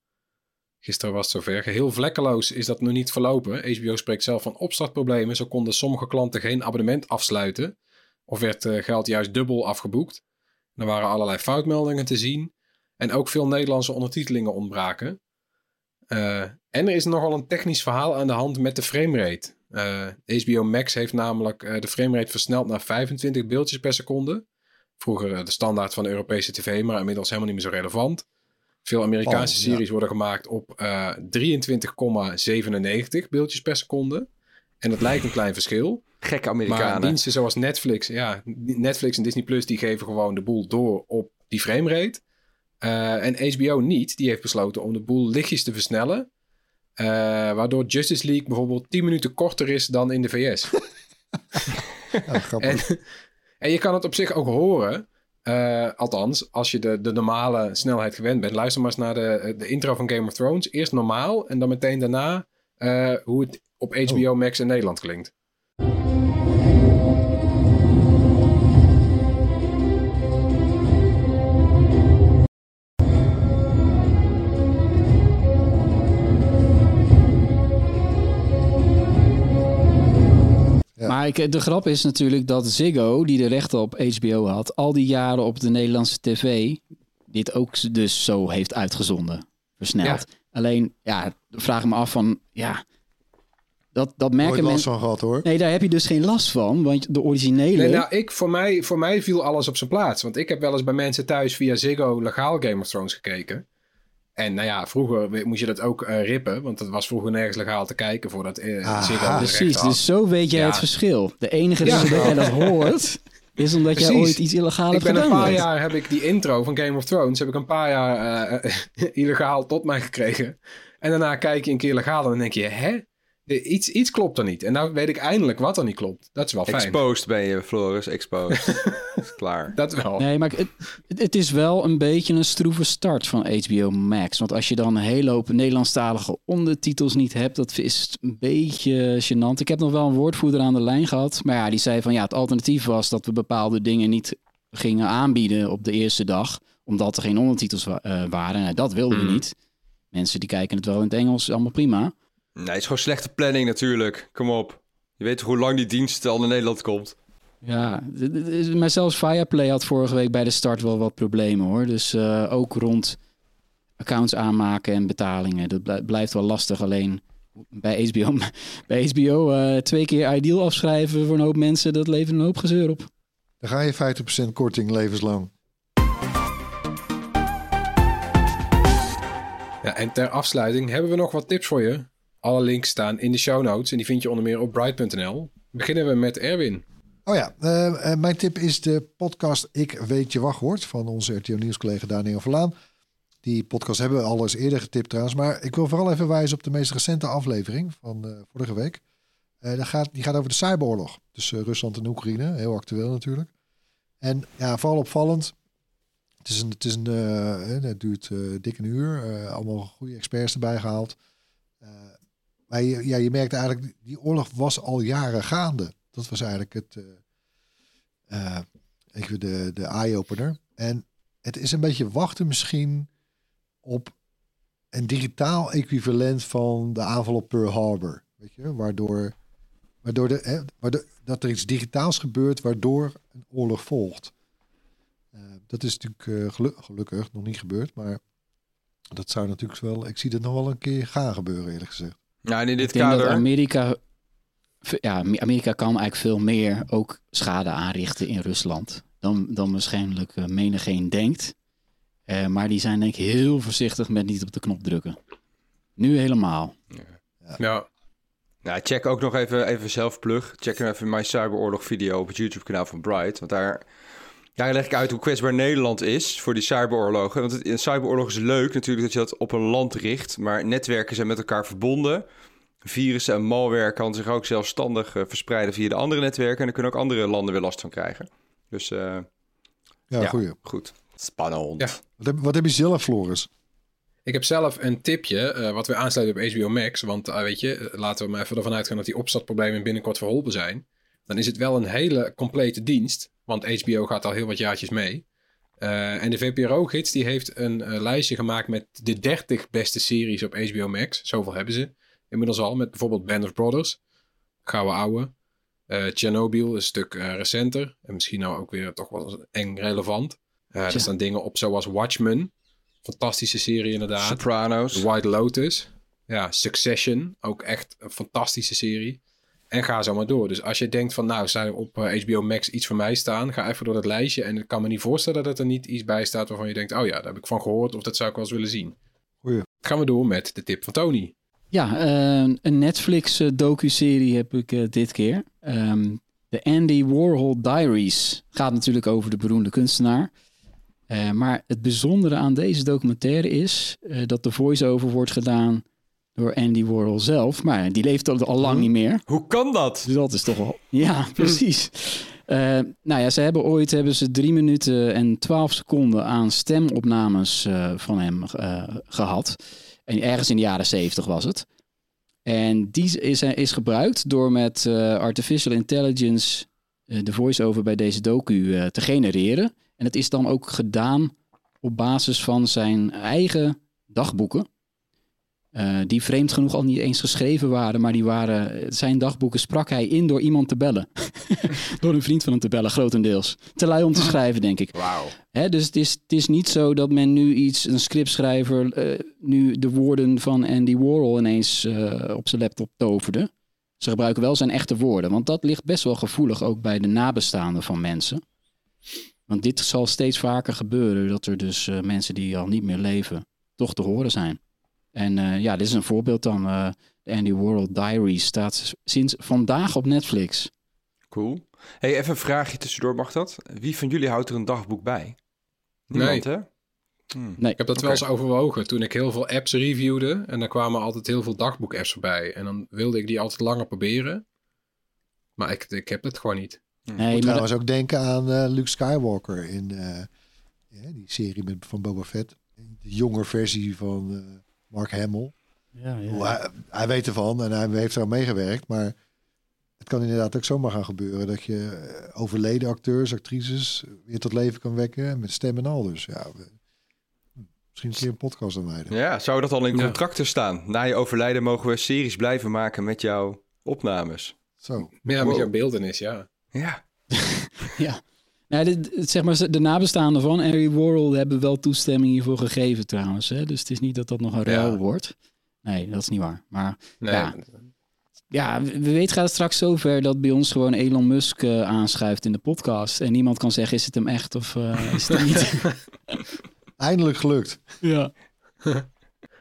Gisteren was het zover. Geheel vlekkeloos is dat nog niet verlopen. HBO spreekt zelf van opstartproblemen. Zo konden sommige klanten geen abonnement afsluiten. Of werd eh, geld juist dubbel afgeboekt. Er waren allerlei foutmeldingen te zien. En ook veel Nederlandse ondertitelingen ontbraken. Eh, en er is nogal een technisch verhaal aan de hand met de framerate. Eh HBO Max heeft namelijk eh, de framerate versneld naar 25 beeldjes per seconde. Vroeger eh, de standaard van de Europese tv, maar inmiddels helemaal niet meer zo relevant. Veel Amerikaanse Oh, ja. series worden gemaakt op eh 23,97 beeldjes per seconde. En dat lijkt een klein verschil. Gekke Maar Amerikanen. diensten zoals Netflix, ja, Netflix en Disney Plus, die geven gewoon de boel door op die framerate. Eh en HBO niet. Die heeft besloten om de boel lichtjes te versnellen. Eh, waardoor Justice League bijvoorbeeld 10 minuten korter is dan in de VS. Ja. En, en je kan het op zich ook horen. Eh, althans, als je de, de normale snelheid gewend bent. Luister maar eens naar de, de intro van Game of Thrones. Eerst normaal en dan meteen daarna eh, hoe het op HBO Max in Nederland klinkt. Maar ik, de grap is natuurlijk dat Ziggo, die de rechten op HBO had, al die jaren op de Nederlandse tv, dit ook dus zo heeft uitgezonden. Versneld. Alleen, ja, vraag me af van, ja, dat, dat merken Nooit last mensen... van gehad hoor. Nee, daar heb je dus geen last van, want de originele... Nee, nou, ik, voor, mij, voor mij viel alles op zijn plaats. Want ik heb wel eens bij mensen thuis via Ziggo legaal Game of Thrones gekeken. En nou ja, vroeger moest je dat ook eh, rippen. Want het was vroeger nergens legaal te kijken voordat eh, Aha. Precies, had. dus zo weet jij Ja. het verschil. De enige Ja. reden dat jij dat hoort, is omdat jij ooit iets illegaal Ik hebt ben een gedaan. paar jaar heb ik die intro van Game of Thrones heb ik een paar jaar eh, illegaal tot mij gekregen. En daarna kijk je een keer legaal en dan denk je, hè? Iets, iets klopt er niet. En nou weet ik eindelijk wat er niet klopt. Dat is wel fijn. Exposed ben je, Floris, exposed. Is klaar. Dat wel. Nee, maar het, het- is wel een beetje een stroeve start van HBO Max. Want als je dan een hele hoop Nederlandstalige ondertitels niet hebt, dat is een beetje gênant. Ik heb nog wel een woordvoerder aan de lijn gehad. Maar ja, die zei van ja, het alternatief was dat we bepaalde dingen niet gingen aanbieden op de eerste dag. Omdat er geen ondertitels wa- eh, waren. Nou, dat wilden we Mhm. niet. Mensen die kijken het wel in het Engels, allemaal prima. Nee, het is gewoon slechte planning natuurlijk. Kom op. Je weet toch hoe lang die dienst al in Nederland komt? Ja, maar zelfs Fireplay had vorige week bij de start wel wat problemen hoor. Dus eh, ook rond accounts aanmaken en betalingen. Dat blij- blijft wel lastig. Alleen bij HBO, bij HBO eh, twee keer ideal afschrijven voor een hoop mensen, dat levert een hoop gezeur op. Dan ga je 50% korting levenslang. Ja, en ter afsluiting hebben we nog wat tips voor je. Alle links staan in de show notes en die vind je onder meer op bright.nl. Beginnen we met Erwin. Oh ja, eh, eh, mijn tip is de podcast Ik Weet Je Wachtwoord van onze RTO Nieuws collega Daniel Verlaan. Die podcast hebben we al eens eerder getipt trouwens. Maar ik wil vooral even wijzen op de meest recente aflevering van eh, vorige week. Gaat, die gaat over de cyberoorlog tussen Rusland en Oekraïne. Heel actueel natuurlijk. En ja, vooral opvallend. Het is een, het is een, het duurt dik een uur. allemaal goede experts erbij gehaald. Maar je, ja, je merkt eigenlijk, die oorlog was al jaren gaande. Dat was eigenlijk het, eh, even de, de eye-opener. En het is een beetje wachten misschien op een digitaal equivalent van de aanval op Pearl Harbor. Weet je, waardoor, waardoor, de, hè, waardoor dat er iets digitaals gebeurt waardoor een oorlog volgt. Eh, dat is natuurlijk eh, gelu- gelukkig nog niet gebeurd, maar dat zou natuurlijk wel, ik zie dat nog wel een keer gaan gebeuren eerlijk gezegd. Ja, en in dit Ik denk dat kader... Amerika, ja, Amerika kan eigenlijk veel meer ook schade aanrichten in Rusland dan, dan waarschijnlijk eh, menigeen denkt. Eh, maar die zijn denk ik heel voorzichtig met niet op de knop drukken. Nu helemaal. Ja, Nou, check ook nog even, even zelf plug. Check even mijn cyberoorlog video op het YouTube kanaal van Bright. Want daar, daar leg ik uit hoe kwetsbaar Nederland is voor die cyberoorlogen. Want het, een cyberoorlog is leuk natuurlijk dat je dat op een land richt. Maar netwerken zijn met elkaar verbonden. Virussen en malware kan zich ook zelfstandig eh, verspreiden via de andere netwerken. En daar kunnen ook andere landen weer last van krijgen. Dus eh, Ja, Ja. goeie. goed. Spannend. Ja. Wat heb, wat heb je zelf, Floris? Ik heb zelf een tipje, eh, wat we aansluiten op HBO Max. Want weet je, laten we maar even ervan uitgaan dat die opstartproblemen binnenkort verholpen zijn. Dan is het wel een hele complete dienst. Want HBO gaat al heel wat jaartjes mee. Eh, en de VPRO-gids die heeft een eh, lijstje gemaakt met de 30 beste series op HBO Max. Zoveel hebben ze inmiddels al. Met bijvoorbeeld Band of Brothers. Gouden ouwe. Eh Chernobyl, een stuk eh, recenter. En misschien nou ook weer toch wel eng relevant. Eh, er staan dingen op zoals Watchmen. Fantastische serie inderdaad. Sopranos. The White Lotus. Ja, Succession. Ook echt een fantastische serie. En ga zo maar door. Dus als je denkt van nou, zou op eh, HBO Max iets van mij staan, ga even door dat lijstje. En ik kan me niet voorstellen dat er niet iets bij staat waarvan je denkt, oh ja, daar heb ik van gehoord of dat zou ik wel eens willen zien. Goeie. Gaan we door met de tip van Tony. Ja, eh, een Netflix eh, docu-serie heb ik eh, dit keer. Ehm, de Andy Warhol Diaries. Gaat natuurlijk over de beroemde kunstenaar. Maar het bijzondere aan deze documentaire is dat de voice-over wordt gedaan door Andy Warhol zelf. Maar die leeft al, al lang niet meer. Hoe kan dat? Dus dat is toch wel... Ja, precies. Eh, nou ja, ze hebben ooit hebben ze drie minuten en twaalf seconden aan stemopnames van hem eh, gehad. En ergens in de jaren zeventig was het. En die is, is gebruikt door met eh, artificial intelligence eh, de voice-over bij deze docu eh, te genereren. En het is dan ook gedaan op basis van zijn eigen dagboeken. Eh, die vreemd genoeg al niet eens geschreven waren, maar die waren, zijn dagboeken sprak hij in door iemand te bellen. door een vriend van hem te bellen, grotendeels. Te lui om te schrijven, denk ik. Wauw. Hè, dus het is, het is niet zo dat men nu iets, een scriptschrijver, eh, nu de woorden van Andy Warhol ineens eh, op zijn laptop toverde. Ze gebruiken wel zijn echte woorden, want dat ligt best wel gevoelig ook bij de nabestaanden van mensen. Want dit zal steeds vaker gebeuren, dat er dus mensen die al niet meer leven, toch te horen zijn. En eh, ja, dit is een voorbeeld dan. eh, de Andy Warhol Diaries staat sinds vandaag op Netflix. Cool. Hey, even een vraagje tussendoor, mag dat? Wie van jullie houdt er een dagboek bij? Niemand, hè? Hmm. Nee, Ik heb dat wel eens overwogen toen ik heel veel apps reviewde. En dan kwamen altijd heel veel dagboek-apps voorbij. En dan wilde ik die altijd langer proberen. Maar ik, ik heb het gewoon niet. nee Moet maar trouwens ook denken aan eh, Luke Skywalker in eh, ja, die serie met, van Boba Fett. De jonge versie van eh, Mark Hamill. ja, ja. Hoe Hij, hij weet ervan en hij heeft er aan meegewerkt. Maar het kan inderdaad ook zomaar gaan gebeuren dat je eh, overleden acteurs, actrices weer tot leven kan wekken met stem en al. Dus ja, we- misschien een keer een podcast aan wijden. Ja, zou dat al in Ja. contracten staan? Na je overlijden mogen we series blijven maken met jouw opnames. Zo. Ja, met Wow. jouw beeldenis, ja. Ja. Ja. Nou, dit, het- zeg maar, de nabestaanden van Andy Warhol hebben wel toestemming hiervoor gegeven trouwens. Hè? Dus het is niet dat dat nog een ruil Ja. wordt. Nee, dat is niet waar. Maar Nee, Ja. ja, we we weten gaat het straks zover dat bij ons gewoon Elon Musk eh, aanschuift in de podcast. En niemand kan zeggen, is het hem echt of eh, is het niet? Eindelijk gelukt. ja.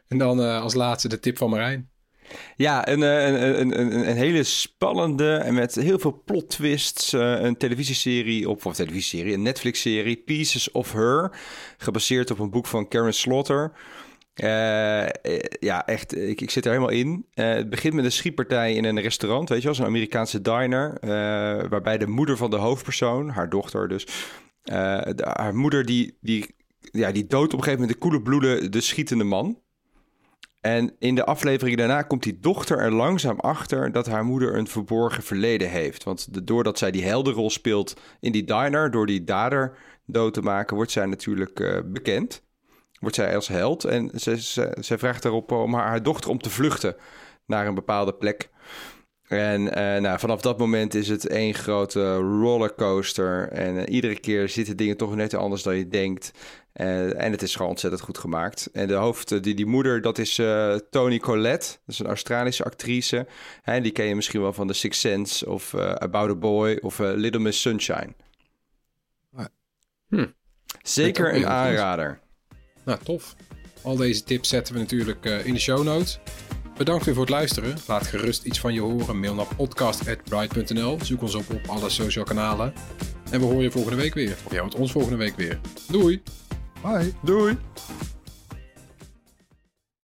En dan eh, als laatste de tip van Marijn. Ja, een, eh, een, een, een, een hele spannende en met heel veel plot twists. eh, een televisieserie op, of televisieserie, een Netflix-serie, Pieces of Her. Gebaseerd op een boek van Karen Slaughter. Eh, ja, echt, ik, ik zit er helemaal in. Het begint met een schietpartij in een restaurant, weet je wel, zo'n Amerikaanse diner. waarbij de moeder van de hoofdpersoon, haar dochter dus, haar moeder die, die, ja, die doodt op een gegeven moment de koele bloeden de schietende man. En in de aflevering daarna komt die dochter er langzaam achter dat haar moeder een verborgen verleden heeft. Want doordat zij die heldenrol speelt in die diner, door die dader dood te maken, wordt zij natuurlijk eh, bekend. Wordt zij als held. En ze, vraagt daarop om haar, haar dochter om te vluchten naar een bepaalde plek. En eh, nou, vanaf dat moment is het één grote rollercoaster. En eh, iedere keer zitten dingen toch net anders dan je denkt. Eh, en het is gewoon ontzettend goed gemaakt. En de hoofd, eh, die, die moeder, dat is eh, Toni Collette. Dat is een Australische actrice. Hè, die ken je misschien wel van The Sixth Sense of eh, About a Boy of eh, Little Miss Sunshine. Hm. Zeker een aanrader. Nou, tof. Al deze tips zetten we natuurlijk eh, in de show notes. Bedankt weer voor het luisteren. Laat gerust iets van je horen. Mail naar podcast.bright.nl. Zoek ons op op alle social kanalen. En we horen je volgende week weer. Of jij hoort ons volgende week weer. Doei! Bye. Doei!